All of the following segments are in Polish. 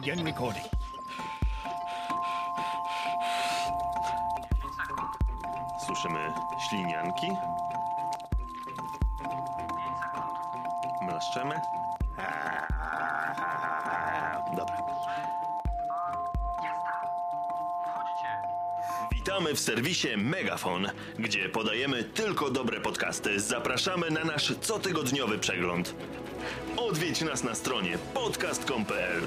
begin recording. Słyszymy ślinianki. Mlaszczemy. Dobra. Witamy w serwisie Megafon, gdzie podajemy tylko dobre podcasty. Zapraszamy na nasz cotygodniowy przegląd. Odwiedź nas na stronie podcast.com.pl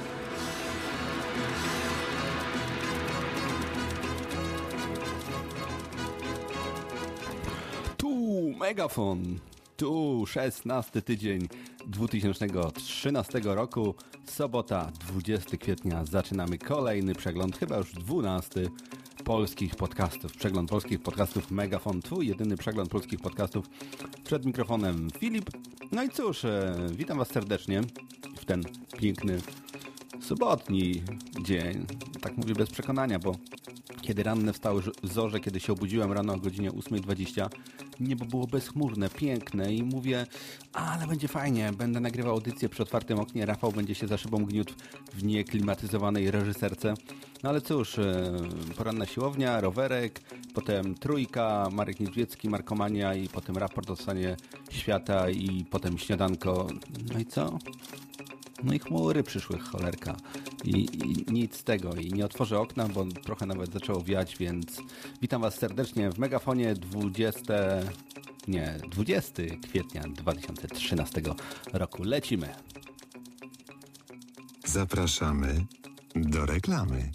megafon. Tu 16 tydzień 2013 roku. Sobota 20 kwietnia. Zaczynamy kolejny przegląd, chyba już 12 polskich podcastów. Przegląd polskich podcastów Megafon. Tu jedyny przegląd polskich podcastów. Przed mikrofonem Filip. No i cóż, e, witam Was serdecznie w ten piękny sobotni dzień. Tak mówię bez przekonania, bo kiedy ranne wstały zorze, kiedy się obudziłem rano o godzinie 8.20, niebo było bezchmurne, piękne i mówię, ale będzie fajnie, będę nagrywał audycję przy otwartym oknie, Rafał będzie się za szybą gniótł w nieklimatyzowanej reżyserce. No ale cóż, e, poranna siłownia, rowerek, potem trójka, Marek Niedźwiecki, Markomania i potem raport o stanie świata i potem śniadanko. No i co? No i chmury przyszły, cholerka. I, I, nic z tego. I nie otworzę okna, bo trochę nawet zaczęło wiać, więc witam Was serdecznie w Megafonie 20... Nie, 20 kwietnia 2013 roku. Lecimy. Zapraszamy do reklamy.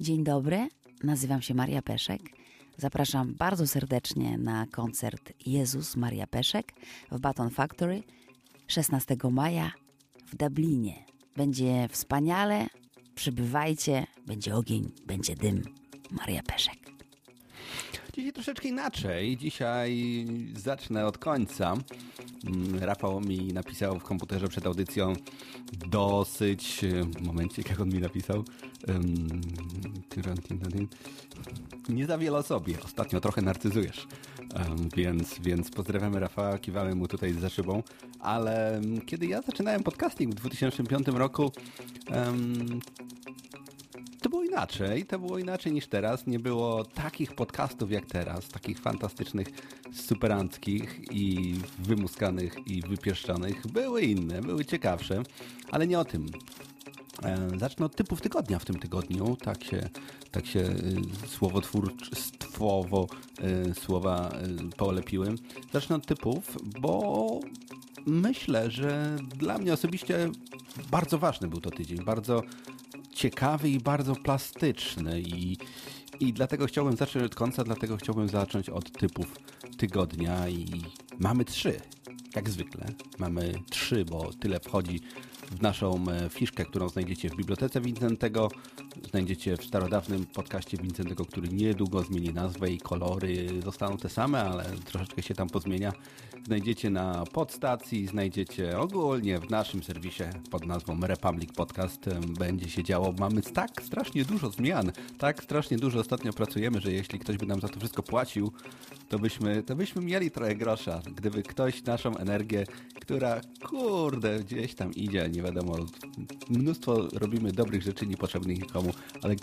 Dzień dobry, nazywam się Maria Peszek. Zapraszam bardzo serdecznie na koncert Jezus Maria Peszek w Baton Factory 16 maja w Dublinie. Będzie wspaniale, przybywajcie, będzie ogień, będzie dym. Maria Peszek. Dzisiaj troszeczkę inaczej. Dzisiaj zacznę od końca. Mm, Rafał mi napisał w komputerze przed audycją dosyć... Momencik, jak on mi napisał? Nie za wiele o sobie. Ostatnio trochę narcyzujesz. Więc, więc pozdrawiamy Rafała, kiwamy mu tutaj za szybą. Ale kiedy ja zaczynałem podcasting w 2005 roku, było inaczej, to było inaczej niż teraz. Nie było takich podcastów jak teraz, takich fantastycznych, superanckich i wymuskanych i wypieszczonych. Były inne, były ciekawsze, ale nie o tym. E, zacznę od typów tygodnia w tym tygodniu. Tak się, tak się y, słowotwórstwowo y, słowa polepiły. Zacznę od typów, bo myślę, że dla mnie osobiście bardzo ważny był to tydzień. Bardzo ciekawy i bardzo plastyczny i, i dlatego chciałbym zacząć od końca, dlatego chciałbym zacząć od typów tygodnia i mamy trzy, jak zwykle. Mamy trzy, bo tyle wchodzi w naszą e, fiszkę, którą znajdziecie w Bibliotece Wincentego, znajdziecie w starodawnym podcaście Wincentego, który niedługo zmieni nazwę i kolory zostaną te same, ale troszeczkę się tam pozmienia. Znajdziecie na podstacji, znajdziecie ogólnie w naszym serwisie pod nazwą Republic Podcast. Będzie się działo. Mamy tak strasznie dużo zmian, tak strasznie dużo ostatnio pracujemy, że jeśli ktoś by nam za to wszystko płacił, to byśmy, to byśmy mieli trochę grosza. Gdyby ktoś naszą energię, która kurde gdzieś tam idzie, nie wiadomo, mnóstwo robimy dobrych rzeczy niepotrzebnych nikomu, ale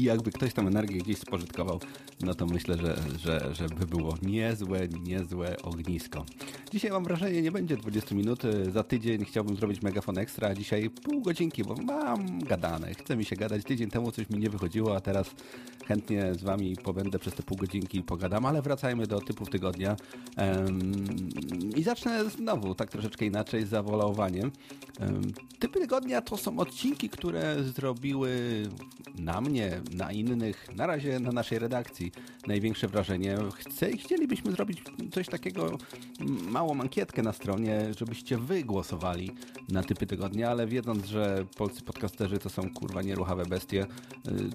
jakby ktoś tam energię gdzieś spożytkował, no to myślę, że, że, że by było niezłe, niezłe ognisko. Dzisiaj mam wrażenie, nie będzie 20 minut. Za tydzień chciałbym zrobić megafon ekstra, a dzisiaj pół godzinki, bo mam gadane. Chce mi się gadać. Tydzień temu coś mi nie wychodziło, a teraz chętnie z wami pobędę przez te pół godzinki i pogadam, ale wracajmy do typów tygodnia. I zacznę znowu tak troszeczkę inaczej, z zawolowaniem. Typy tygodnia to są odcinki, które zrobiły na mnie, na innych, na razie na naszej redakcji największe wrażenie. Chcę, chcielibyśmy zrobić coś takiego, małą ankietkę na stronie, żebyście wy głosowali na typy tygodnia, ale wiedząc, że polscy podcasterzy to są kurwa nieruchawe bestie, y,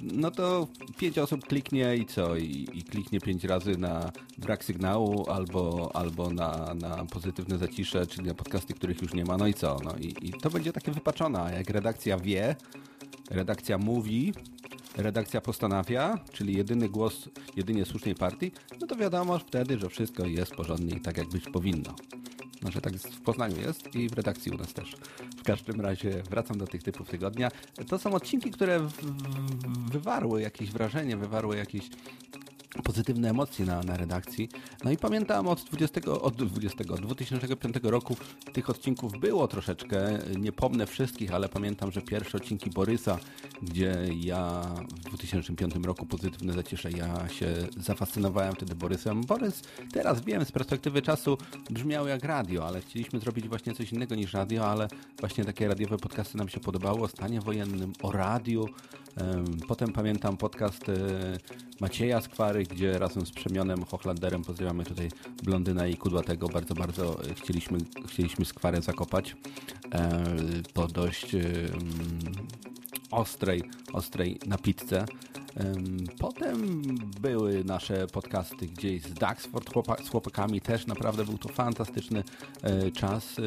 no to pięć osób kliknie i co? I, i kliknie pięć razy na brak sygnału albo, albo na, na pozytywne zacisze, czyli na podcasty, których już nie ma, no i co? No i, i to będzie takie wypaczone, jak redakcja wie, redakcja mówi, redakcja postanawia, czyli jedyny głos jedynie słusznej partii, no to wiadomo wtedy, że wszystko jest porządnie i tak jak być powinno. Znaczy tak w Poznaniu jest i w redakcji u nas też. W każdym razie wracam do tych typów tygodnia. To są odcinki, które wywarły jakieś wrażenie, wywarły jakieś pozytywne emocje na, na redakcji. No i pamiętam od 20, od 20, 2005 roku tych odcinków było troszeczkę. Nie pomnę wszystkich, ale pamiętam, że pierwsze odcinki Borysa, gdzie ja w 2005 roku pozytywne zacieszę, ja się zafascynowałem wtedy Borysem. Borys, teraz wiem, z perspektywy czasu brzmiał jak radio, ale chcieliśmy zrobić właśnie coś innego niż radio, ale właśnie takie radiowe podcasty nam się podobały o stanie wojennym, o radiu. Em, Potem pamiętam podcast e, Macieja Skwary, gdzie razem z Przemionem Hochlanderem pozdrawiamy tutaj Blondyna i Kudłatego. Bardzo, bardzo chcieliśmy, chcieliśmy Skwarę zakopać e, po dość ostrej, ostrej napizzę. Em, Potem były nasze podcasty gdzieś z chłopa- z chłopakami, też naprawdę był to fantastyczny e, czas. E,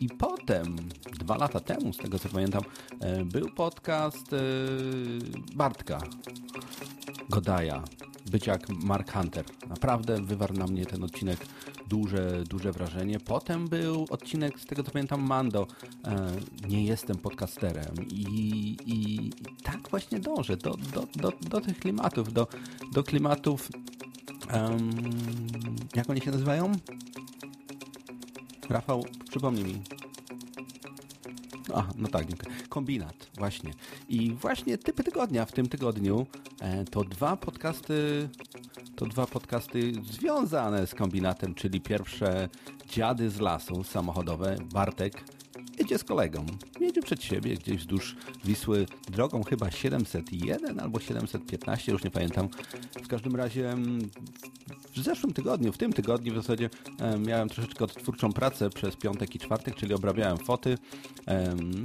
I potem, dwa lata temu, z tego co pamiętam, e, był podcast Bartka Godaja, być jak Mark Hunter. Naprawdę wywarł na mnie ten odcinek duże, duże wrażenie. Potem był odcinek, z tego co pamiętam, Mando. E, nie jestem podcasterem i, i, tak właśnie dążę do, do, do, do tych klimatów, do, do klimatów em, jak oni się nazywają? Rafał, przypomnij mi. Aha, no tak, dziękuję. Kombinat, właśnie. I właśnie typy tygodnia w tym tygodniu e, to dwa podcasty, to dwa podcasty związane z kombinatem, czyli pierwsze Dziady z lasu samochodowe, Bartek jedzie z kolegą. Jedzie przed siebie gdzieś wzdłuż Wisły drogą chyba 701 albo 715, już nie pamiętam. W każdym razie mm, w zeszłym tygodniu, w tym tygodniu w zasadzie miałem troszeczkę odtwórczą pracę przez piątek i czwartek, czyli obrabiałem foty.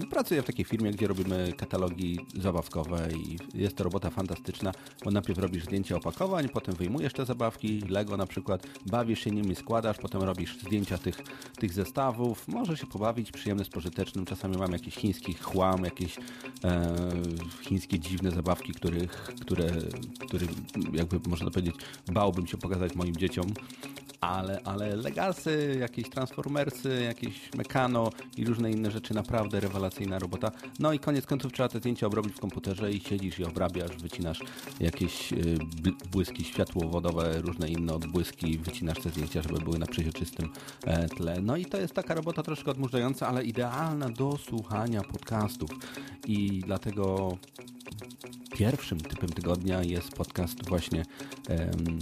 Pracuję w takiej firmie, gdzie robimy katalogi zabawkowe i jest to robota fantastyczna, bo najpierw robisz zdjęcia opakowań, potem wyjmujesz te zabawki, Lego na przykład, bawisz się nimi, składasz, potem robisz zdjęcia tych, tych zestawów, możesz się pobawić, przyjemne z pożytecznym, czasami mam jakiś chiński chłam, jakieś e, chińskie dziwne zabawki, których, które, który jakby można powiedzieć bałbym się pokazać moim dzieciom, ale, ale Legasy, jakieś Transformersy, jakieś Mekano i różne inne rzeczy, naprawdę rewelacyjna robota. No i koniec końców trzeba te zdjęcia obrobić w komputerze i siedzisz i obrabiasz, wycinasz jakieś y, błyski światłowodowe, różne inne odbłyski, wycinasz te zdjęcia, żeby były na przeźroczystym e, tle. No i to jest taka robota troszkę odmurzająca, ale idealna do słuchania podcastów i dlatego pierwszym typem tygodnia jest podcast właśnie em,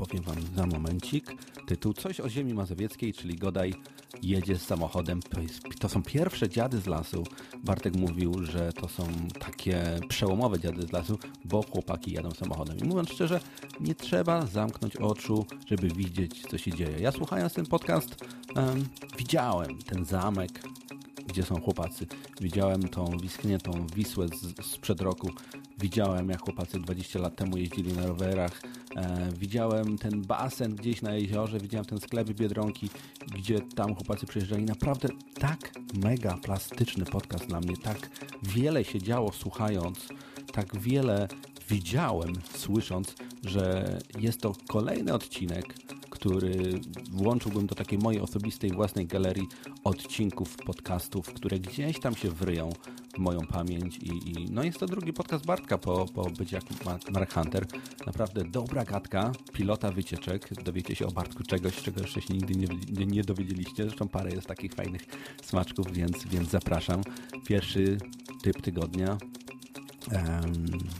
powiem wam za momencik. Tytuł Coś o ziemi mazowieckiej, czyli Godaj jedzie z samochodem. To, jest, to są pierwsze dziady z lasu. Bartek mówił, że to są takie przełomowe dziady z lasu, bo chłopaki jadą samochodem. I mówiąc szczerze, nie trzeba zamknąć oczu, żeby widzieć, co się dzieje. Ja słuchając ten podcast, em, widziałem ten zamek, gdzie są chłopacy. Widziałem tą wiskniętą Wisłę z, sprzed roku. Widziałem, jak chłopacy 20 lat temu jeździli na rowerach. E, widziałem ten basen gdzieś na jeziorze. Widziałem ten sklep Biedronki, gdzie tam chłopacy przyjeżdżali. Naprawdę tak mega plastyczny podcast dla mnie. Tak wiele się działo słuchając. Tak wiele widziałem słysząc, że jest to kolejny odcinek, który włączyłbym do takiej mojej osobistej własnej galerii odcinków podcastów, które gdzieś tam się wryją w moją pamięć i, i no jest to drugi podcast Bartka po, po być jak Mark, Hunter. Naprawdę dobra gadka, pilota wycieczek. Dowiecie się o Bartku czegoś, czego jeszcze się nigdy nie, nie, dowiedzieliście. Zresztą parę jest takich fajnych smaczków, więc, więc zapraszam. Pierwszy typ tygodnia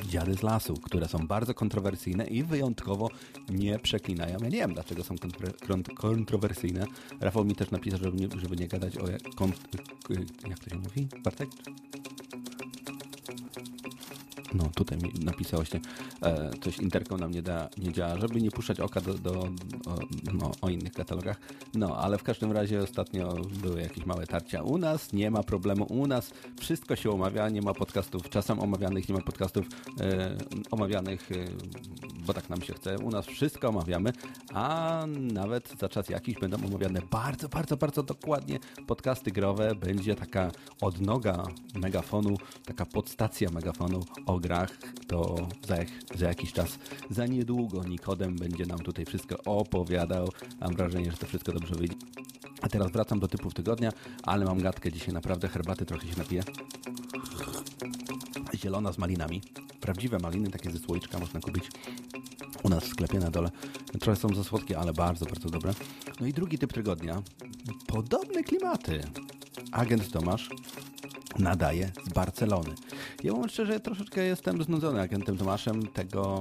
dziady z lasu, które są bardzo kontrowersyjne i wyjątkowo nie przeklinają. Ja nie wiem, dlaczego są kontro- kont- kontrowersyjne. Rafał mi też napisał, żeby nie, żeby nie gadać o... Jak, jak to się mówi? Bartek? No, tutaj mi napisał właśnie, e, coś interką nam nie, da, nie działa, żeby nie puszczać oka do, do, o, no, o innych katalogach. No, ale w każdym razie ostatnio były jakieś małe tarcia. U nas nie ma problemu, u nas wszystko się omawia, nie ma podcastów czasem omawianych, nie ma podcastów e, omawianych, e, bo tak nam się chce. U nas wszystko omawiamy, a nawet za czas jakiś będą omawiane bardzo, bardzo, bardzo dokładnie podcasty growe. Będzie taka odnoga megafonu, taka podstacja megafonu o grach. To za, za jakiś czas, za niedługo Nikodem będzie nam tutaj wszystko opowiadał. Mam wrażenie, że to wszystko dobrze wyjdzie. A teraz wracam do typów tygodnia, ale mam gadkę dzisiaj naprawdę, herbaty trochę się napiję. Zielona z malinami. Prawdziwe maliny, takie ze słoiczka można kupić u nas w sklepie na dole. Trochę są za słodkie, ale bardzo, bardzo dobre. No i drugi typ tygodnia. Podobne klimaty. Agent Tomasz nadaje z Barcelony. Ja mówiąc szczerze, troszeczkę jestem znudzony agentem Tomaszem, tego,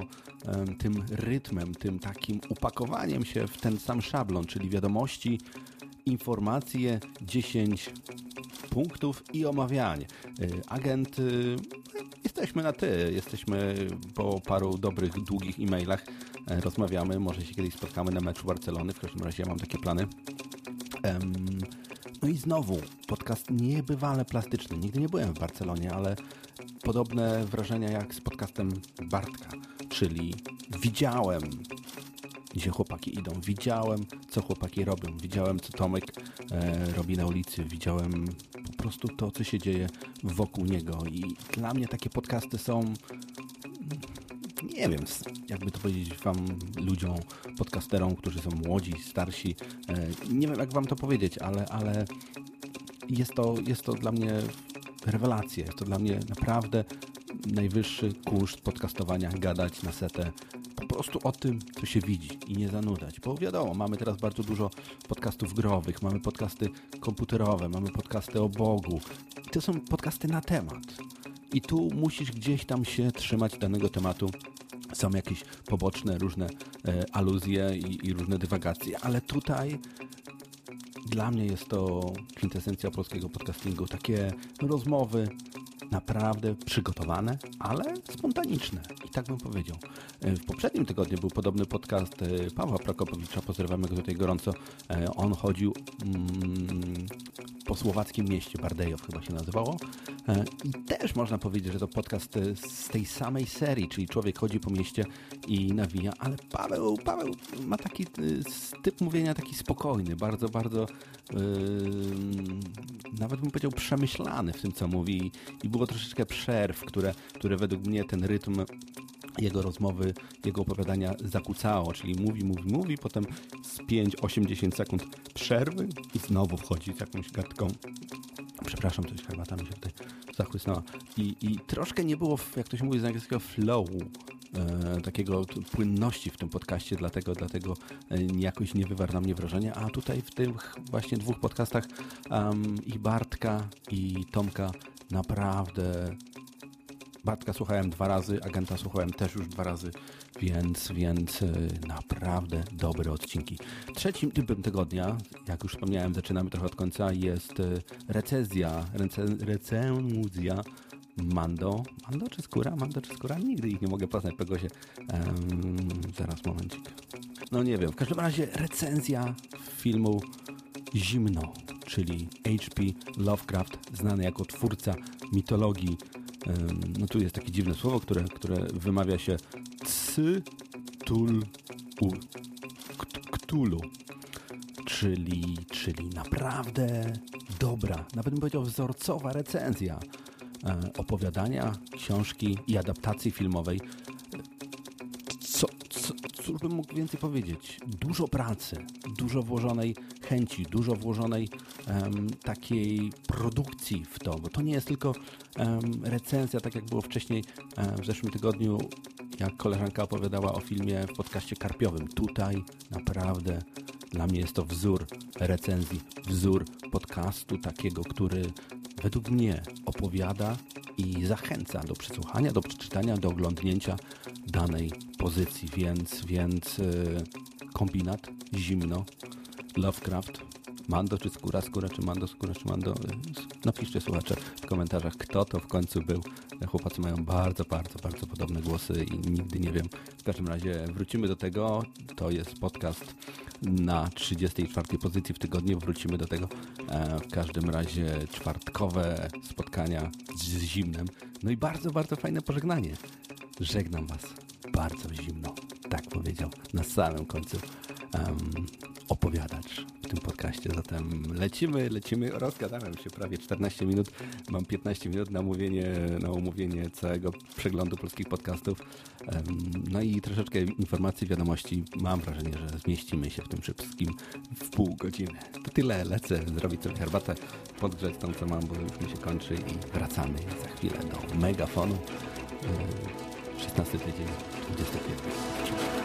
tym rytmem, tym takim upakowaniem się w ten sam szablon, czyli wiadomości, informacje, 10 punktów i omawianie. Y, Agent, y, jesteśmy na ty, jesteśmy po paru dobrych, długich e-mailach, e, rozmawiamy, może się kiedyś spotkamy na meczu Barcelony, w każdym razie ja mam takie plany. No i znowu, podcast niebywale plastyczny. Nigdy nie byłem w Barcelonie, ale podobne wrażenia jak z podcastem Bartka, czyli widziałem, gdzie chłopaki idą, widziałem, co chłopaki robią, widziałem, co Tomek e, robi na ulicy, widziałem po prostu to, co się dzieje wokół niego i dla mnie takie podcasty są nie wiem, jakby to powiedzieć wam ludziom, podcasterom, którzy są młodzi, starsi. e, Nie wiem, jak wam to powiedzieć, ale, ale jest, to, jest to dla mnie rewelacja. Jest to dla mnie naprawdę najwyższy kunszt podcastowania, gadać na setę po prostu o tym, co się widzi i nie zanudzać. Bo wiadomo, mamy teraz bardzo dużo podcastów growych, mamy podcasty komputerowe, mamy podcasty o Bogu. I to są podcasty na temat. I tu musisz gdzieś tam się trzymać danego tematu. Są jakieś poboczne różne e, aluzje i, i różne dywagacje, ale tutaj dla mnie jest to kwintesencja polskiego podcastingu. Takie rozmowy naprawdę przygotowane, ale spontaniczne. I tak bym powiedział. E, W poprzednim tygodniu był podobny podcast e, Pawła Prokopowicza. Pozdrawiamy go tutaj gorąco. E, On chodził mm, po słowackim mieście, Bardejow chyba się nazywało. E, I też można powiedzieć, że to podcast e, z tej samej serii, czyli człowiek chodzi po mieście i nawija, ale Paweł, Paweł ma taki e, typ mówienia taki spokojny, bardzo, bardzo yy, nawet bym powiedział przemyślany w tym, co mówi. I było troszeczkę przerw, które, które według mnie ten rytm jego rozmowy, jego opowiadania zakłócało, czyli mówi, mówi, mówi, potem z 5, 8, 10 sekund przerwy i znowu wchodzi z jakąś gadką. Przepraszam, coś herbata mi się tutaj zachłysnęła. I, I troszkę nie było, jak to się mówi z angielskiego, flow, e, takiego płynności w tym podcaście, dlatego, dlatego e, jakoś nie wywarł na mnie wrażenia. A tutaj w tych właśnie dwóch podcastach um, i Bartka, i Tomka naprawdę Bartka słuchałem dwa razy, agenta słuchałem też już dwa razy, więc, więc y, naprawdę dobre odcinki. Trzecim typem tygodnia, jak już wspomniałem, zaczynamy trochę od końca, jest y, recenzja, rece, recenzja Mando. Mando czy skóra? Mando czy skóra? Nigdy ich nie mogę poznać po głosie. Em, zaraz, momencik. No nie wiem, w każdym razie recenzja filmu Zimno, czyli H.P. Lovecraft, znany jako twórca mitologii. No tu jest takie dziwne słowo, które, które wymawia się Cy-tul-u. Kt- Ktulu. Czyli, czyli naprawdę dobra, nawet bym powiedział wzorcowa recenzja e, opowiadania, książki i adaptacji filmowej co, co, cóż bym mógł więcej powiedzieć? Dużo pracy, dużo włożonej chęci, dużo włożonej em, takiej produkcji w to, bo to nie jest tylko em, recenzja, tak jak było wcześniej w zeszłym tygodniu, jak koleżanka opowiadała o filmie w podcaście karpiowym. Tutaj naprawdę dla mnie jest to wzór recenzji, wzór podcastu takiego, który według mnie opowiada i zachęca do przesłuchania, do przeczytania, do oglądnięcia danej pozycji, więc, więc yy, kombinat, zimno, Lovecraft, Mando czy skóra, skóra czy Mando, skóra czy Mando. Napiszcie słuchacze w komentarzach, kto to w końcu był. Chłopacy mają bardzo, bardzo, bardzo podobne głosy i nigdy nie wiem. W każdym razie wrócimy do tego. To jest podcast na 34 pozycji w tygodniu. Wrócimy do tego. E, w każdym razie czwartkowe spotkania z zimnem. No i bardzo, bardzo fajne pożegnanie. Żegnam Was bardzo zimno. Tak powiedział na samym końcu em, opowiadacz tym podcaście. Zatem lecimy, lecimy. Rozgadałem się prawie 14 minut. Mam 15 minut na omówienie, na omówienie całego przeglądu polskich podcastów. No i troszeczkę informacji, wiadomości. Mam wrażenie, że zmieścimy się w tym wszystkim w pół godziny. To tyle. Lecę zrobić sobie herbatę, podgrzeć tą, co mam, bo już mi się kończy i wracamy za chwilę do megafonu. Em, 16 tydzień, 20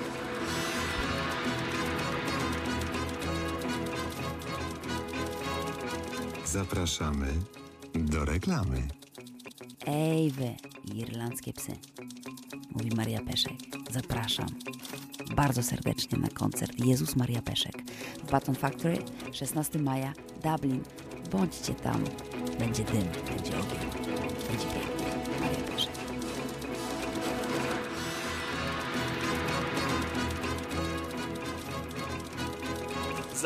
Zapraszamy do reklamy. Ej wy, irlandzkie psy. Mówi Maria Peszek. Zapraszam bardzo serdecznie na koncert Jezus Maria Peszek w Baton Factory 16 maja, Dublin. Bądźcie tam. Będzie dym, będzie ogień. Będzie pięknie.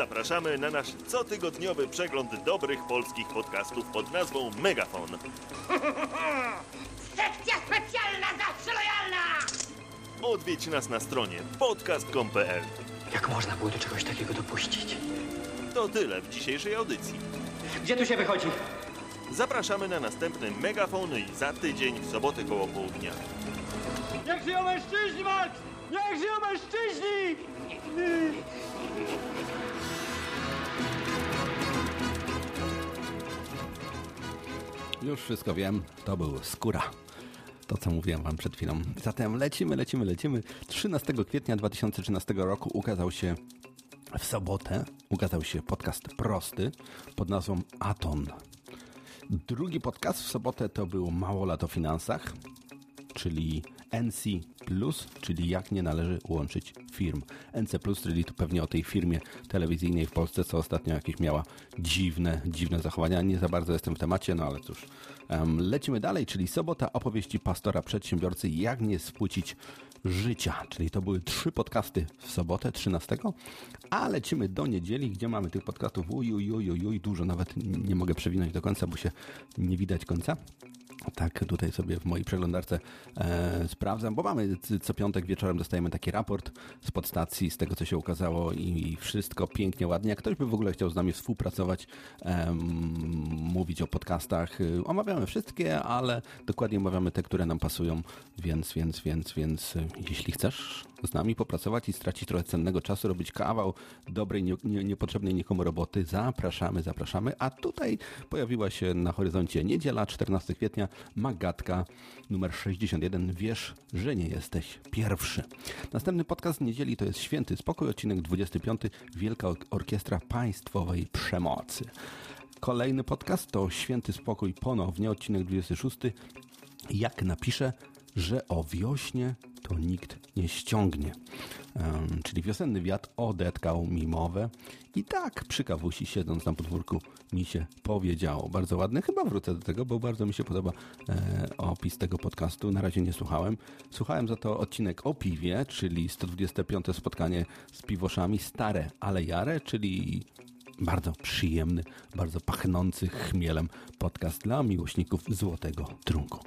Zapraszamy na nasz cotygodniowy przegląd dobrych polskich podcastów pod nazwą Megafon. Sekcja specjalna zawsze lojalna! Odwiedź nas na stronie podcast.com.pl. Jak można było do czegoś takiego dopuścić? To tyle w dzisiejszej audycji. Gdzie tu się wychodzi? Zapraszamy na następny Megafon i za tydzień w sobotę koło południa. Niech żyją mężczyźni, Max! Niech żyją mężczyźni! Już wszystko wiem, to był skóra. To, co mówiłem wam przed chwilą. Zatem lecimy, lecimy, lecimy. 13 kwietnia 2013 roku ukazał się w sobotę, ukazał się podcast prosty pod nazwą Aton. Drugi podcast w sobotę to był Mało lat o finansach, czyli NC Plus, czyli jak nie należy łączyć firm. NC Plus, czyli tu pewnie o tej firmie telewizyjnej w Polsce, co ostatnio jakieś miała dziwne, dziwne zachowania. Nie za bardzo jestem w temacie, no ale cóż. Em, lecimy dalej, czyli sobota opowieści pastora przedsiębiorcy, jak nie spłucić życia. Czyli to były trzy podcasty w sobotę 13, a lecimy do niedzieli, gdzie mamy tych podcastów uj, uj, uj, uj, uj, dużo, nawet nie mogę przewinąć do końca, bo się nie widać końca. Tak, tutaj sobie w mojej przeglądarce e, sprawdzam, bo mamy co piątek wieczorem dostajemy taki raport z podstacji, z tego co się ukazało i wszystko pięknie, ładnie. Jak ktoś by w ogóle chciał z nami współpracować, em, mówić o podcastach, y, omawiamy wszystkie, ale dokładnie omawiamy te, które nam pasują, więc, więc, więc, więc y, jeśli chcesz z nami popracować i stracić trochę cennego czasu, robić kawał dobrej, nie, nie, niepotrzebnej nikomu roboty, zapraszamy, zapraszamy. A tutaj pojawiła się na horyzoncie niedziela, 14 kwietnia, Magatka numer 61. Wiesz, że nie jesteś pierwszy. Następny podcast niedzieli to jest Święty Spokój, odcinek 25. Wielka Or- Orkiestra Państwowej Przemocy. Kolejny podcast to Święty Spokój ponownie, odcinek 26. Jak napiszę, że o wiośnie to nikt nie ściągnie. Em, czyli wiosenny wiatr odetkał mi mowę i tak przy kawusi siedząc na podwórku mi się powiedziało. Bardzo ładny, chyba wrócę do tego, bo bardzo mi się podoba e, opis tego podcastu. Na razie nie słuchałem. Słuchałem za to odcinek o piwie, czyli 125 spotkanie z piwoszami, stare ale jare, czyli bardzo przyjemny, bardzo pachnący chmielem podcast dla miłośników złotego trunku.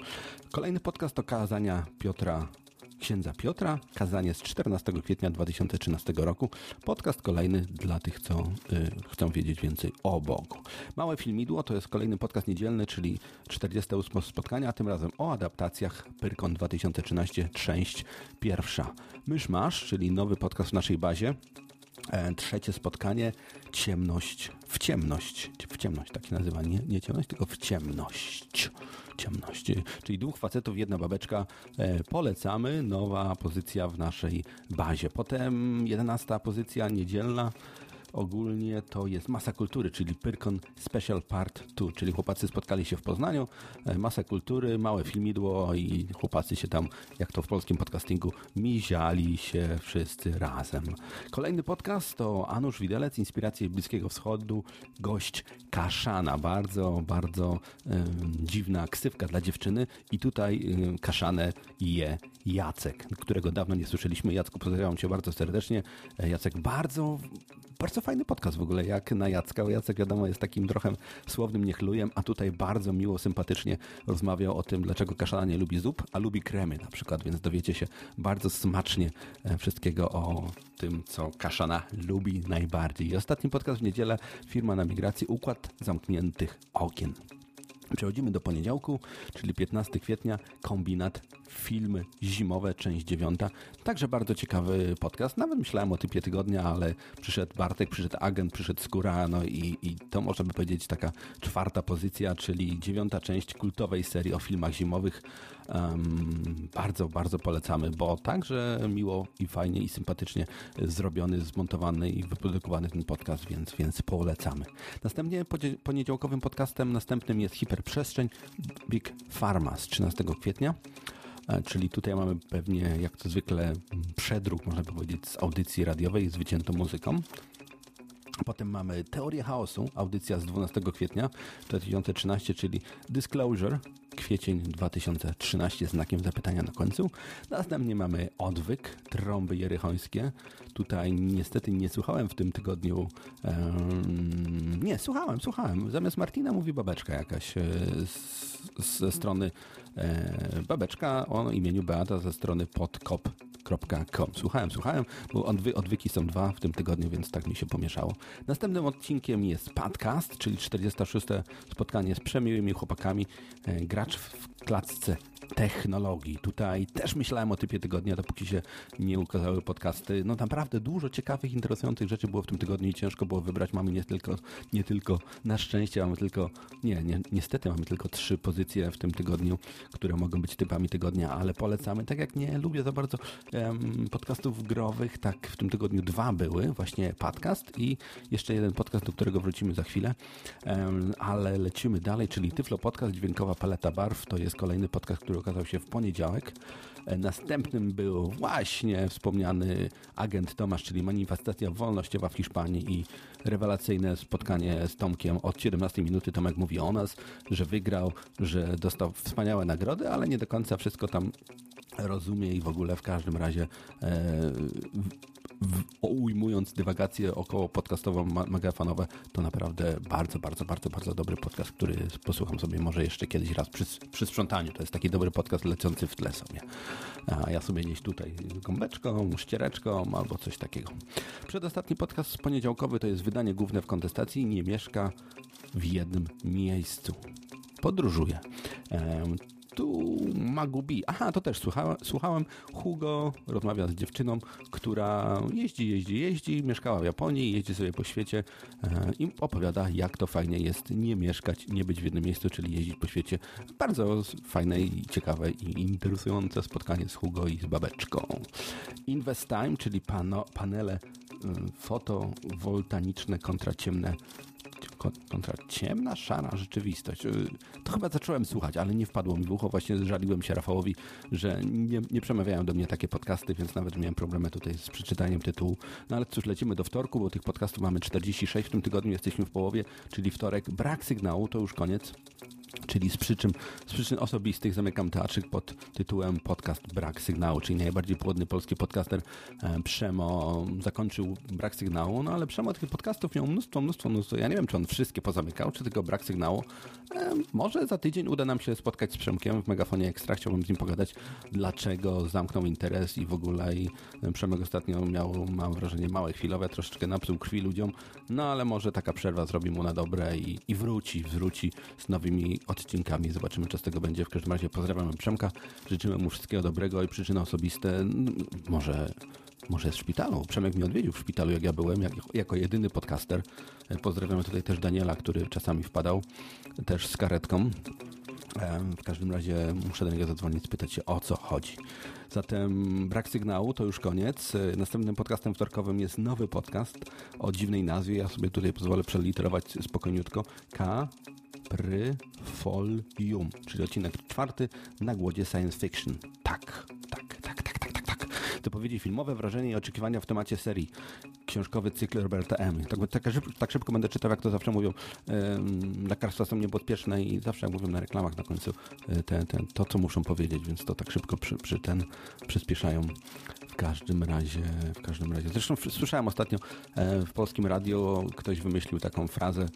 Kolejny podcast to kazania Piotra księdza Piotra, kazanie z 14 kwietnia 2013 roku. Podcast kolejny dla tych, co y, chcą wiedzieć więcej o Bogu. Małe filmidło to jest kolejny podcast niedzielny, czyli 48 spotkania, a tym razem o adaptacjach Pyrkon 2013, część pierwsza. Mysz Masz, czyli nowy podcast w naszej bazie. E, Trzecie spotkanie, ciemność w ciemność. W ciemność, tak się nazywa. Nie, nie ciemność, tylko w ciemność. Ciemność. E, Czyli dwóch facetów, jedna babeczka. E, Polecamy. Nowa pozycja w naszej bazie. Potem jedenasta pozycja niedzielna. Ogólnie to jest Masa Kultury, czyli Pyrkon Special Part 2, czyli chłopacy spotkali się w Poznaniu, e, Masa Kultury, małe filmidło i chłopacy się tam, jak to w polskim podcastingu, miziali się wszyscy razem. Kolejny podcast to Anusz Widelec, Inspiracje Bliskiego Wschodu, gość Kaszana, bardzo, bardzo dziwna ksywka dla dziewczyny i tutaj em, Kaszanę je Jacek, którego dawno nie słyszeliśmy. Jacku, pozdrawiam Cię bardzo serdecznie. E, Jacek bardzo Bardzo fajny podcast w ogóle, jak na Jacka. Jacek wiadomo jest takim trochę słownym niechlujem, a tutaj bardzo miło, sympatycznie rozmawiał o tym, dlaczego kaszana nie lubi zup, a lubi kremy na przykład, więc dowiecie się bardzo smacznie e, wszystkiego o tym, co kaszana lubi najbardziej. I ostatni podcast w niedzielę, firma na migracji, układ zamkniętych okien. Przechodzimy do poniedziałku, czyli 15 kwietnia, kombinat, filmy zimowe, część dziewiąta. Także bardzo ciekawy podcast. Nawet myślałem o typie tygodnia, ale przyszedł Bartek, przyszedł agent, przyszedł Skóra, no i, i to można by powiedzieć taka czwarta pozycja, czyli dziewiąta część kultowej serii o filmach zimowych. Um, bardzo, bardzo polecamy, bo także miło i fajnie i sympatycznie zrobiony, zmontowany i wyprodukowany ten podcast, więc, więc polecamy. Następnie poniedziałkowym podcastem następnym jest Hiperprzestrzeń Big Pharma z 13 kwietnia. E, czyli tutaj mamy pewnie, jak to zwykle, przedruk, można powiedzieć, z audycji radiowej z wyciętą muzyką. Potem mamy Teorię Chaosu, audycja z 12 kwietnia 2013, czyli Disclosure, kwiecień 2013, znakiem zapytania na końcu. Następnie mamy Odwyk, trąby jerychońskie. Tutaj niestety nie słuchałem w tym tygodniu. Um, nie, słuchałem, słuchałem. Zamiast Martina mówi babeczka jakaś e, z, ze strony e, babeczka o imieniu Beata ze strony Słuchałem, słuchałem, bo odwy, odwyki są dwa w tym tygodniu, więc tak mi się pomieszało. Następnym odcinkiem jest podcast, czyli 46. spotkanie z przemiłymi chłopakami. E, gracz w klatce technologii. Tutaj też myślałem o typie tygodnia, dopóki się nie ukazały podcasty. No naprawdę dużo ciekawych, interesujących rzeczy było w tym tygodniu i ciężko było wybrać. Mamy nie tylko, nie tylko na szczęście, mamy tylko, nie, nie, niestety mamy tylko trzy pozycje w tym tygodniu, które mogą być typami tygodnia, ale polecamy. Tak jak nie lubię za bardzo um, podcastów growych, tak w tym tygodniu dwa były, właśnie podcast i jeszcze jeden podcast, do którego wrócimy za chwilę, um, ale lecimy dalej, czyli Tyflo Podcast, Dźwiękowa Paleta Barw. To jest kolejny podcast, który okazał się w poniedziałek. E, następnym był właśnie wspomniany agent Tomasz, czyli manifestacja wolnościowa w Hiszpanii i rewelacyjne spotkanie z Tomkiem od 17 minuty. Tomek mówi o nas, że wygrał, że dostał wspaniałe nagrody, ale nie do końca wszystko tam rozumie i w ogóle w każdym razie e, ujmując dywagacje około podcastowo megafanowe, to naprawdę bardzo, bardzo, bardzo, bardzo dobry podcast, który posłucham sobie może jeszcze kiedyś raz przy, przy sprzątaniu. To jest taki dobry podcast lecący w tle sobie. A ja sobie nieść tutaj gąbeczką, ściereczką albo coś takiego. Przedostatni podcast poniedziałkowy to jest wydanie główne w kontestacji. Nie mieszka w jednym miejscu podróżuje tu Magubi. Aha, to też słuchałem, słuchałem. Hugo rozmawia z dziewczyną, która jeździ, jeździ, jeździ, mieszkała w Japonii, jeździ sobie po świecie e, i opowiada, jak to fajnie jest nie mieszkać, nie być w jednym miejscu, czyli jeździć po świecie. Bardzo fajne i ciekawe i interesujące spotkanie z Hugo i z babeczką. Invest Time, czyli pano, panele fotowoltaniczne kontra ciemne kontra ciemna, szara rzeczywistość. Y, to chyba zacząłem słuchać, ale nie wpadło mi w ucho. Właśnie żaliłem się Rafałowi, że nie, nie przemawiają do mnie takie podcasty, więc nawet miałem problemy tutaj z przeczytaniem tytułu. No ale cóż, lecimy do wtorku, bo tych podcastów mamy 46 w tym tygodniu, jesteśmy w połowie, czyli wtorek. Brak sygnału, to już koniec czyli z przyczyn, z przyczyn osobistych zamykam teatrzyk pod tytułem Podcast Brak Sygnału, czyli najbardziej płodny polski podcaster e, Przemo zakończył Brak Sygnału, no ale Przemo tych podcastów miał mnóstwo, mnóstwo, mnóstwo. Ja nie wiem, czy on wszystkie pozamykał, czy tylko Brak Sygnału. E, może za tydzień uda nam się spotkać z Przemkiem w Megafonie Ekstra, chciałbym z nim pogadać, dlaczego zamknął interes i w ogóle i Przemek ostatnio miał, mam wrażenie, małe chwilowe, troszeczkę napsuł krwi ludziom, no ale może taka przerwa zrobi mu na dobre i, i wróci, wróci z nowymi odcinkami. Zobaczymy, co z tego będzie. W każdym razie pozdrawiamy Przemka, życzymy mu wszystkiego dobrego i przyczyny osobiste może może jest szpitalu. Przemek mnie odwiedził w szpitalu, jak ja byłem, jak, jako jedyny podcaster. Pozdrawiamy tutaj też Daniela, który czasami wpadał, też z karetką. W każdym razie muszę do niego zadzwonić, spytać się o co chodzi. Zatem brak sygnału to już koniec. Następnym podcastem wtorkowym jest nowy podcast o dziwnej nazwie. Ja sobie tutaj pozwolę przeliterować spokojniutko. K Pryfolium, czyli odcinek czwarty na głodzie science fiction. Tak, tak, tak, tak, tak, tak, tak. Zapowiedzi filmowe, wrażenie i oczekiwania w temacie serii. Książkowy cykl Roberta M. Tak, tak, tak szybko będę czytał, jak to zawsze mówią. Lekarstwa są niebezpieczne i zawsze jak mówią na reklamach na końcu te, to, co muszą powiedzieć, więc to tak szybko przy, przy ten przyspieszają. W każdym razie, w każdym razie. Zresztą słyszałem ostatnio e, w polskim radio ktoś wymyślił taką frazę e,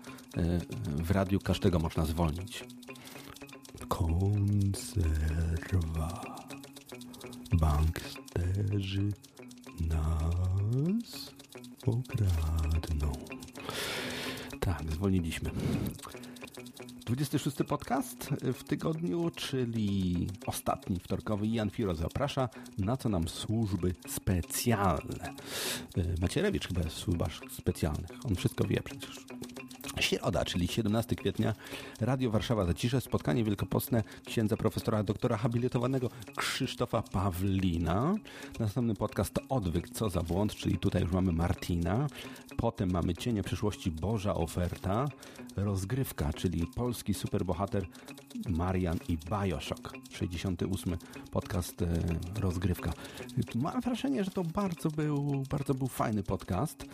w radiu każdego można zwolnić. Konserwa. Banksterzy nas okradną. Tak, zwolniliśmy. 26 podcast w tygodniu, czyli ostatni wtorkowy. Jan Firo zaprasza, na co nam służby specjalne. Y, Macierewicz chyba jest w służbach specjalnych. On wszystko wie przecież. Środa, czyli 17 kwietnia, Radio Warszawa Zacisze, spotkanie wielkopostne księdza profesora doktora habilitowanego Krzysztofa Pawlina. Następny podcast to Odwyk, co za błąd, czyli tutaj już mamy Martina. Potem mamy Cienie przyszłości, Boża oferta. Rozgrywka, czyli polski superbohater Marian i Bioshock. 68 podcast e, Rozgrywka. Mam wrażenie, że to bardzo był, bardzo był fajny podcast.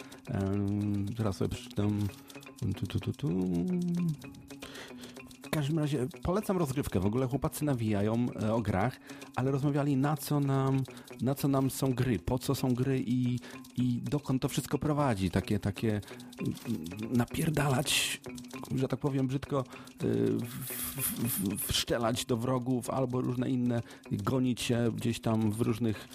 Zaraz sobie przeczytam. Tu, tu, tu, tu. Każdym razie polecam rozgrywkę. W ogóle chłopacy nawijają e, o grach, ale rozmawiali na co nam, na co nam są gry, po co są gry i, i dokąd to wszystko prowadzi. Takie, takie mm, napierdalać, że tak powiem brzydko, w- wszczelać do wrogów albo różne inne, gonić się gdzieś tam w różnych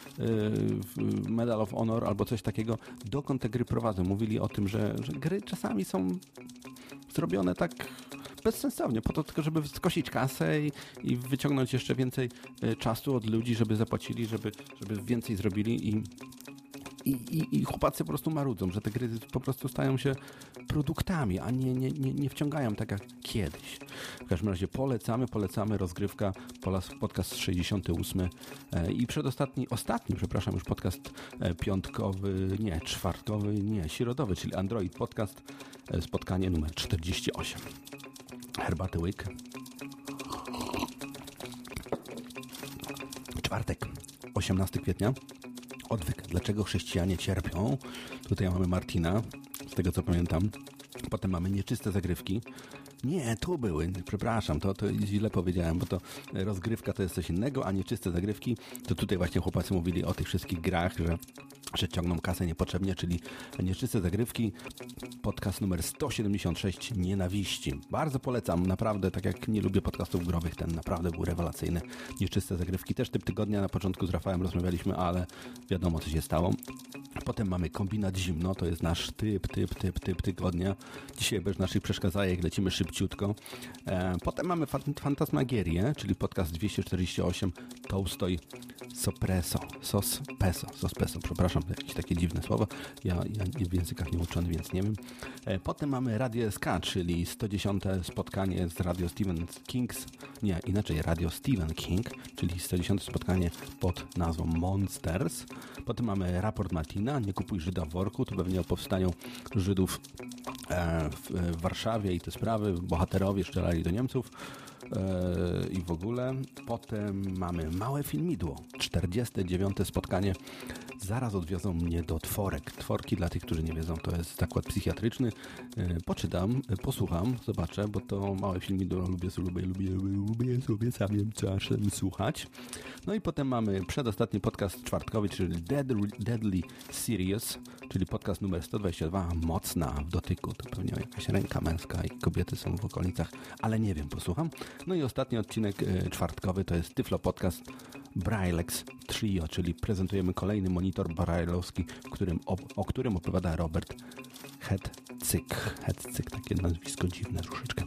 w Medal of Honor albo coś takiego. Dokąd te gry prowadzą? Mówili o tym, że, że gry czasami są zrobione tak bezsensownie, po to tylko, żeby skosić kasę i, i wyciągnąć jeszcze więcej e, czasu od ludzi, żeby zapłacili, żeby, żeby więcej zrobili i, i, i, i chłopacy po prostu marudzą, że te gry po prostu stają się produktami, a nie, nie, nie, nie wciągają tak jak kiedyś. W każdym razie polecamy, polecamy rozgrywka, podcast 68 e, i przedostatni, ostatni, przepraszam, już podcast e, piątkowy, nie, czwartkowy, nie, środowy, czyli Android Podcast, spotkanie numer 48. Herbaty łyk. Czwartek, 18 kwietnia. Odwyk. Dlaczego chrześcijanie cierpią? Tutaj mamy Martina, z tego co pamiętam. Potem mamy nieczyste zagrywki. Nie, tu były, przepraszam, to, to źle powiedziałem, bo to rozgrywka to jest coś innego, a nieczyste zagrywki, to tutaj właśnie chłopacy mówili o tych wszystkich grach, że, że ciągną kasę niepotrzebnie, czyli nieczyste zagrywki, podcast numer 176, Nienawiści. Bardzo polecam, naprawdę, tak jak nie lubię podcastów growych, ten naprawdę był rewelacyjny. Nieczyste zagrywki, też typ tygodnia, na początku z Rafałem rozmawialiśmy, ale wiadomo co się stało. Potem mamy kombinat zimno, to jest nasz typ, typ, typ, typ tygodnia. Dzisiaj bez naszych przeszkadzajek lecimy szybciutko. E, potem mamy fan- Fantasmagierię, czyli podcast 248, Tolstoj Sopreso, Sos Peso, Sos Peso, przepraszam, jakieś takie dziwne słowa. Ja, ja w językach nie uczony, więc nie wiem. E, potem mamy Radio SK, czyli 110 spotkanie z Radio Stephen Kings, nie, inaczej Radio Stephen King, czyli 110 spotkanie pod nazwą Monsters. Potem mamy raport Martina, nie kupuj Żyda w worku, to pewnie o powstaniu Żydów e, w, Warszawie i te sprawy, bohaterowie strzelali do Niemców e, i w ogóle. Potem mamy małe filmidło, 49 spotkanie. Zaraz odwiozą mnie do Tworek. Tworki, dla tych, którzy nie wiedzą, to jest zakład psychiatryczny. E, Poczytam, e, posłucham, zobaczę, bo to małe filmidło lubię, sobie- lubię, lubię, lubię sobie samym czasem słuchać. No i potem mamy przedostatni podcast czwartkowy, czyli Deadly, Deadly Serious, czyli podcast numer 122, mocna w dotyku. To pewnie jakaś ręka męska i kobiety są w okolicach, ale nie wiem, posłucham. No i ostatni odcinek e, czwartkowy to jest Tyflo Podcast Braillex Trio, czyli prezentujemy kolejny monitor brailleowski, którym, o, o którym opowiada Robert Hetcyk. Hetcyk, takie nazwisko dziwne troszeczkę.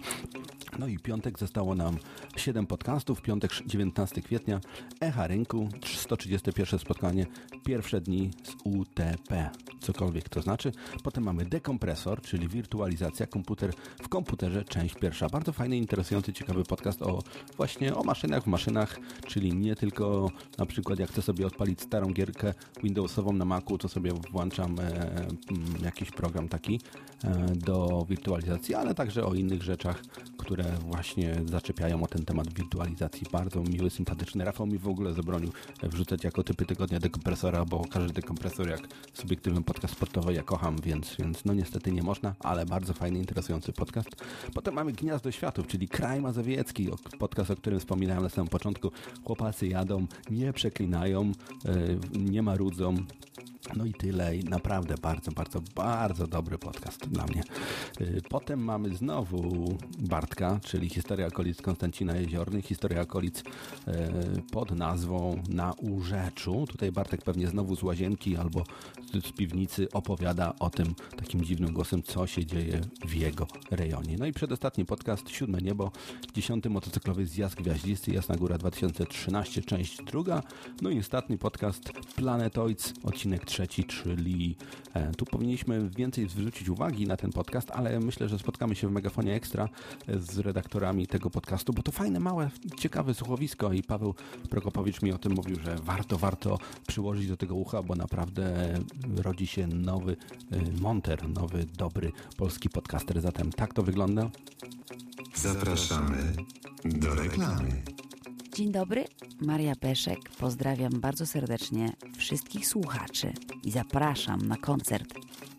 No i piątek zostało nam 7 podcastów. Piątek 19 kwietnia, Echa Rynku, 131 spotkanie, pierwsze dni z UTP, cokolwiek to znaczy. Potem mamy dekompresor, czyli wirtualizacja, komputer w komputerze, część pierwsza. Bardzo fajny, interesujący, ciekawy podcast o właśnie o maszynach w maszynach, czyli nie tylko na przykład jak chcę sobie odpalić starą gierkę Windowsową na Macu, to sobie włączam e, jakiś program taki e, do wirtualizacji, ale także o innych rzeczach, które właśnie zaczepiają o ten temat wirtualizacji. Bardzo miły, sympatyczny. Rafał mi w ogóle zabronił e, wrzucać jako typy tygodnia dekompresora, bo każdy dekompresor, jak subiektywnym podcast sportowy ja kocham, więc, więc no niestety nie można, ale bardzo fajny, interesujący podcast. Potem mamy Gniazdo Światów, czyli Kraj Mazowiecki, podcast, o którym wspominałem na samym początku. Chłopacy jadą, nie przeklinają, yy, nie marudzą, no i tyle. I naprawdę bardzo, bardzo, bardzo dobry podcast dla mnie. Y, Potem mamy znowu Bartka, czyli historia okolic Konstancina Jeziornych, historia okolic y, pod nazwą Na Urzeczu. Tutaj Bartek pewnie znowu z łazienki albo z piwnicy opowiada o tym takim dziwnym głosem, co się dzieje w jego rejonie. No i przedostatni podcast, Siódme Niebo, dziesiąty motocyklowy zjazd gwiaździsty, Jasna Góra 2013, część druga. No i ostatni podcast Planetoids, odcinek trzeci, czyli e, tu powinniśmy więcej zwrócić uwagi na ten podcast, ale myślę, że spotkamy się w Megafonie Ekstra z redaktorami tego podcastu, bo to fajne, małe, ciekawe słuchowisko i Paweł Prokopowicz mi o tym mówił, że warto, warto przyłożyć do tego ucha, bo naprawdę rodzi się nowy e, monter, nowy, dobry polski podcaster. Zatem tak to wygląda. Zapraszamy do reklamy. Dzień dobry, Maria Peszek. Pozdrawiam bardzo serdecznie wszystkich słuchaczy i zapraszam na koncert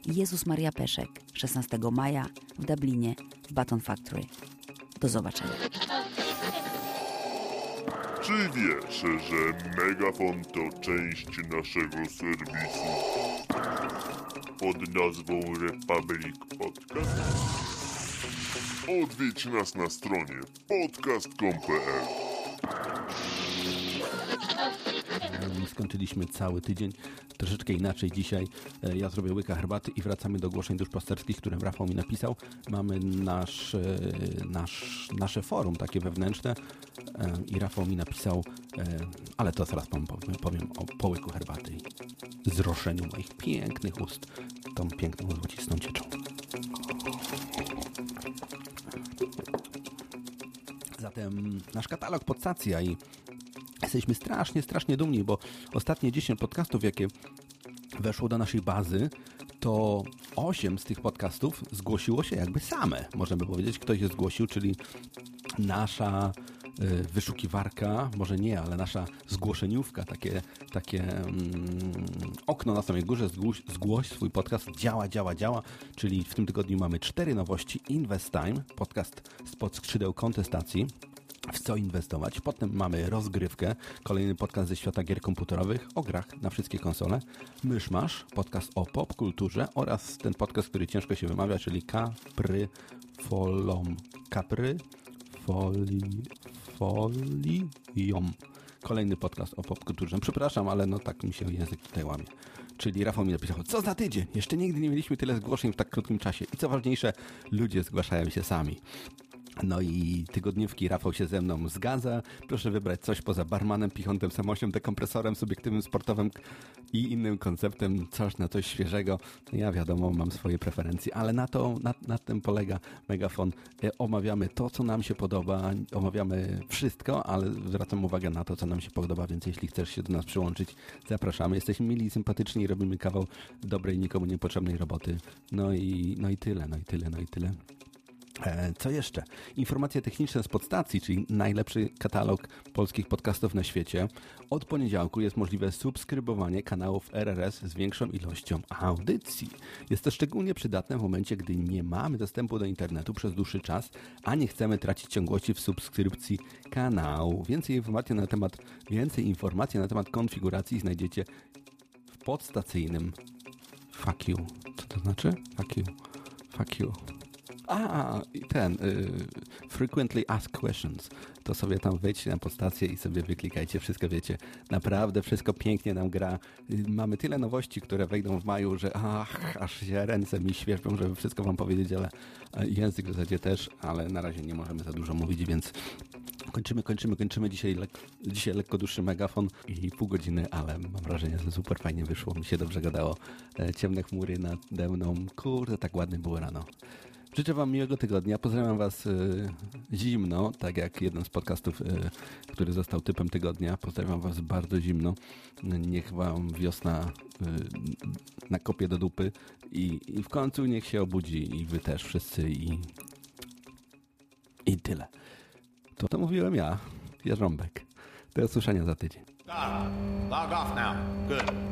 Jezus Maria Peszek 16 maja w Dublinie w Baton Factory. Do zobaczenia. Czy wiesz, że Megafon to część naszego serwisu pod nazwą Republic Podcast? Odwiedź nas na stronie podcast.com.pl Skończyliśmy cały tydzień troszeczkę inaczej dzisiaj. E, Ja zrobię łyka herbaty i wracamy do ogłoszeń duszpasterskich, które Rafał mi napisał. Mamy nasz, e, nasz, nasze forum takie wewnętrzne e, i Rafał mi napisał, e, ale to zaraz wam powiem, powiem o połyku herbaty i zroszeniu moich pięknych ust tą piękną złocistą cieczą. Zatem nasz katalog podstacja i jesteśmy strasznie, strasznie dumni, bo ostatnie 10 podcastów, jakie weszło do naszej bazy, to 8 z tych podcastów zgłosiło się jakby same. Możemy powiedzieć, ktoś je zgłosił, czyli nasza wyszukiwarka, może nie, ale nasza zgłoszeniówka, takie, takie mm, okno na samej górze, zgłoś, zgłoś swój podcast, działa, działa, działa, czyli w tym tygodniu mamy cztery nowości. Invest Time, podcast spod skrzydeł kontestacji, w co inwestować. Potem mamy rozgrywkę, kolejny podcast ze świata gier komputerowych o grach na wszystkie konsole. Myszmasz, podcast o popkulturze oraz ten podcast, który ciężko się wymawia, czyli Capry Folom. Capry Foli, Folium. Kolejny podcast o popkulturze. Przepraszam, ale no tak mi się język tutaj łamie. Czyli Rafał mi napisał, co za tydzień? Jeszcze nigdy nie mieliśmy tyle zgłoszeń w tak krótkim czasie. I co ważniejsze, ludzie zgłaszają się sami. No i tygodniówki Rafał się ze mną zgadza. Proszę wybrać coś poza barmanem, pichontem, samosią, dekompresorem, subiektywnym, sportowym i innym konceptem, coś na coś świeżego. Ja wiadomo, mam swoje preferencje, ale na to, na, na tym polega Megafon. E, Omawiamy to, co nam się podoba, omawiamy wszystko, ale zwracam uwagę na to, co nam się podoba, więc jeśli chcesz się do nas przyłączyć, zapraszamy. Jesteśmy mili, sympatyczni robimy kawał dobrej, nikomu niepotrzebnej roboty. No i, no i tyle, no i tyle, no i tyle. E, Co jeszcze? Informacje techniczne z podstacji, czyli najlepszy katalog polskich podcastów na świecie. Od poniedziałku jest możliwe subskrybowanie kanałów RRS z większą ilością audycji. Jest to szczególnie przydatne w momencie, gdy nie mamy dostępu do internetu przez dłuższy czas, a nie chcemy tracić ciągłości w subskrypcji kanału. Więcej informacji na temat, więcej informacji na temat konfiguracji znajdziecie w podstacyjnym Fuck you. Co to znaczy? Fuck you. Fuck you. A, ten. Y, frequently Asked Questions. To sobie tam wejdźcie na podstację i sobie wyklikajcie. Wszystko wiecie. Naprawdę wszystko pięknie nam gra. Y, mamy tyle nowości, które wejdą w maju, że ach, aż się ręce mi świeżbią, żeby wszystko wam powiedzieć, ale język w zasadzie też, ale na razie nie możemy za dużo mówić, więc kończymy, kończymy, kończymy. Dzisiaj, lek dzisiaj lekko dłuższy megafon i pół godziny, ale mam wrażenie, że super fajnie wyszło. Mi się dobrze gadało. E, ciemne chmury nade mną. Kurde, tak ładnie było rano. Życzę Wam miłego tygodnia. Pozdrawiam Was y, zimno, tak jak jeden z podcastów, y, który został typem tygodnia. Pozdrawiam Was bardzo zimno. Niech Wam wiosna y, nakopie do dupy i, i w końcu niech się obudzi i Wy też wszyscy i, i tyle. To to mówiłem ja, Jarząbek. Do usłyszenia za tydzień. Log off now. Good.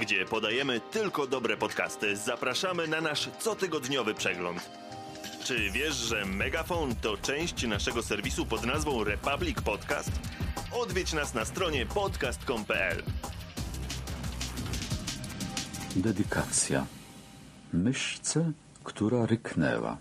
gdzie podajemy tylko dobre podcasty. Zapraszamy na nasz cotygodniowy przegląd. Czy wiesz, że Megafon to część naszego serwisu pod nazwą Republic Podcast? Odwiedź nas na stronie podcast.com.pl. Dedykacja. Myszce, która ryknęła.